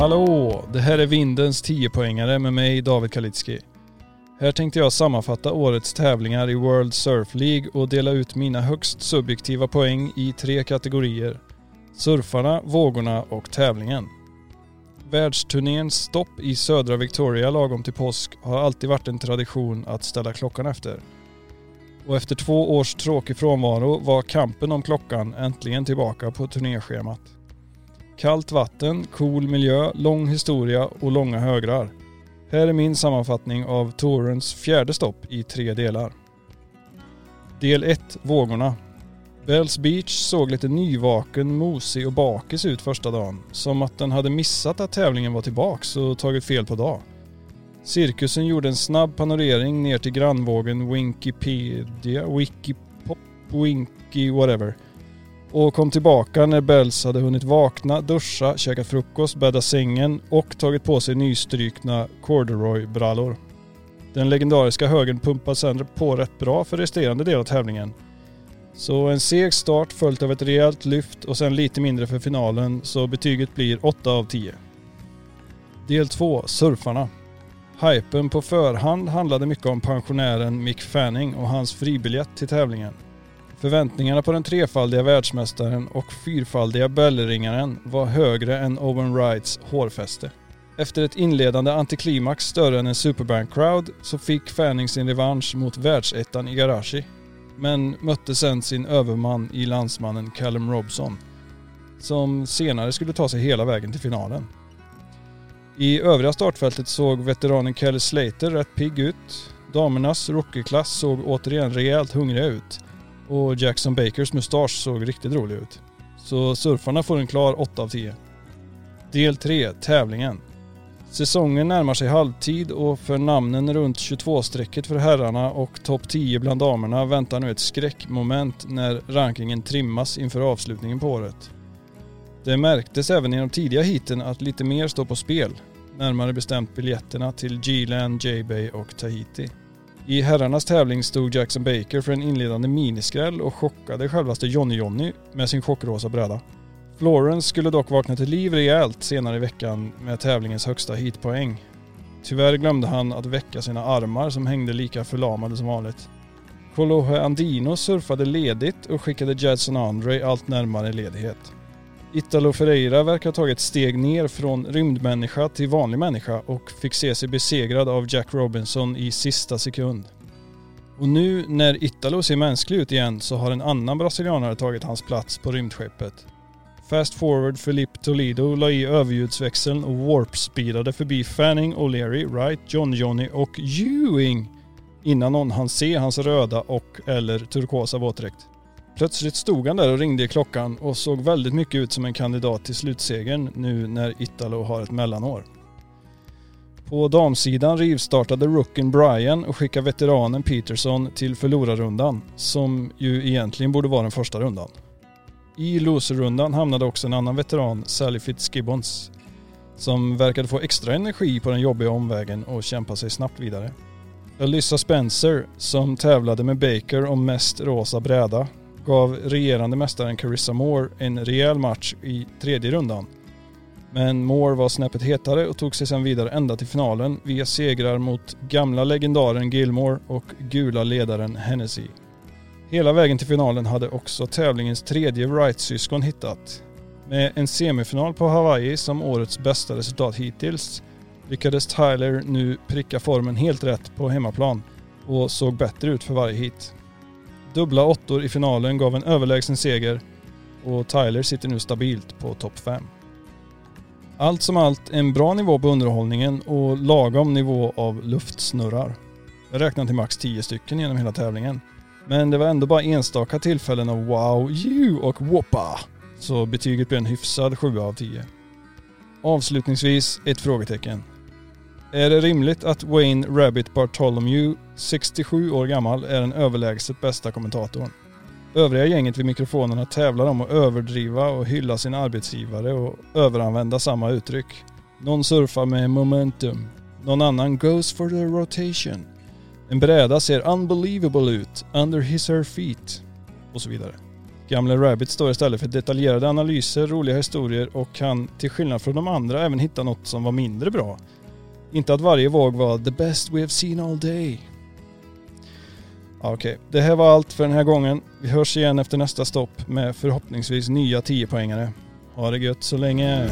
Hallå! Det här är Vindens 10-poängare med mig David Kalitski. Här tänkte jag sammanfatta årets tävlingar i World Surf League och dela ut mina högst subjektiva poäng i tre kategorier. Surfarna, vågorna och tävlingen. Världsturnéns stopp i södra Victoria lagom till påsk har alltid varit en tradition att ställa klockan efter. Och efter två års tråkig frånvaro var kampen om klockan äntligen tillbaka på turnéschemat. Kallt vatten, cool miljö, lång historia och långa högrar. Här är min sammanfattning av tourens fjärde stopp i tre delar. Del 1, vågorna. Bells Beach såg lite nyvaken, mosig och bakis ut första dagen. Som att den hade missat att tävlingen var tillbaks och tagit fel på dag. Cirkusen gjorde en snabb panorering ner till grannvågen Winkipedia, Wikipop, Winky whatever. Och kom tillbaka när Bells hade hunnit vakna, duscha, käkat frukost, bädda sängen och tagit på sig nystrykna corduroy-brallor. Den legendariska högen pumpade sen på rätt bra för resterande del av tävlingen. Så en seg start följt av ett rejält lyft och sen lite mindre för finalen så betyget blir 8 av 10. Del 2, surfarna. Hypen på förhand handlade mycket om pensionären Mick Fanning och hans fribiljett till tävlingen. Förväntningarna på den trefaldiga världsmästaren och fyrfaldiga bellringaren var högre än Owen Wrights hårfäste. Efter ett inledande antiklimax större än en Superbank-crowd så fick Fanning sin revansch mot världsettan Igarashi. Men mötte sen sin överman i landsmannen Callum Robson. Som senare skulle ta sig hela vägen till finalen. I övriga startfältet såg veteranen Kelly Slater rätt pigg ut. Damernas rookieklass såg återigen rejält hungriga ut. Och Jackson Bakers mustasch såg riktigt rolig ut. Så surfarna får en klar 8 av 10. Del 3, tävlingen. Säsongen närmar sig halvtid och för namnen runt 22-strecket för herrarna och topp 10 bland damerna väntar nu ett skräckmoment när rankingen trimmas inför avslutningen på året. Det märktes även i de tidiga heaten att lite mer står på spel. Närmare bestämt biljetterna till G-Land, J-Bay och Tahiti. I herrarnas tävling stod Jackson Baker för en inledande miniskräll och chockade självaste Johnny Johnny med sin chockrosa bräda. Florence skulle dock vakna till liv rejält senare i veckan med tävlingens högsta heatpoäng. Tyvärr glömde han att väcka sina armar som hängde lika förlamade som vanligt. Kolohe Andino surfade ledigt och skickade Jadson Andre allt närmare ledighet. Italo Ferreira verkar ha tagit steg ner från rymdmänniska till vanlig människa och fick se sig besegrad av Jack Robinson i sista sekund. Och nu när Italo ser mänsklig ut igen så har en annan brasilianare tagit hans plats på rymdskeppet. Fast forward Philippe Toledo la i överljudsväxeln och warp-speedade förbi Fanning, O'Leary, Wright, John Johnny och Ewing innan någon hann se hans röda och eller turkosa våtdräkt. Plötsligt stod han där och ringde i klockan och såg väldigt mycket ut som en kandidat till slutsegern nu när Italo har ett mellanår. På damsidan rivstartade rookien Brian och skickade veteranen Peterson till förlorarrundan, som ju egentligen borde vara den första rundan. I loserrundan hamnade också en annan veteran, Sally Fitzgibbons, som verkade få extra energi på den jobbiga omvägen och kämpa sig snabbt vidare. Alyssa Spencer, som tävlade med Baker om mest rosa bräda, gav regerande mästaren Carissa Moore en rejäl match i tredje rundan. Men Moore var snäppet hetare och tog sig sedan vidare ända till finalen via segrar mot gamla legendaren Gilmore och gula ledaren Hennessy. Hela vägen till finalen hade också tävlingens tredje Wright-syskon hittat. Med en semifinal på Hawaii som årets bästa resultat hittills lyckades Tyler nu pricka formen helt rätt på hemmaplan och såg bättre ut för varje hit. Dubbla åttor i finalen gav en överlägsen seger och Tyler sitter nu stabilt på topp 5. Allt som allt en bra nivå på underhållningen och lagom nivå av luftsnurrar. Jag räknade till max 10 stycken genom hela tävlingen. Men det var ändå bara enstaka tillfällen av wow, you och whoppa. Så betyget blev en hyfsad 7 av 10. Avslutningsvis ett frågetecken. Är det rimligt att Wayne Rabbit Bartholomew, 67 år gammal, är den överlägset bästa kommentatorn? Övriga gänget vid mikrofonerna tävlar om att överdriva och hylla sin arbetsgivare och överanvända samma uttryck. Någon surfar med momentum. Någon annan goes for the rotation. En bräda ser unbelievable ut under his her feet. Och så vidare. Gamle Rabbit står istället för detaljerade analyser, roliga historier och kan till skillnad från de andra även hitta något som var mindre bra. Inte att varje våg var “the best we have seen all day”. Ah, okej, okay. det här var allt för den här gången. Vi hörs igen efter nästa stopp med förhoppningsvis nya 10-poängare. Ha det gött så länge.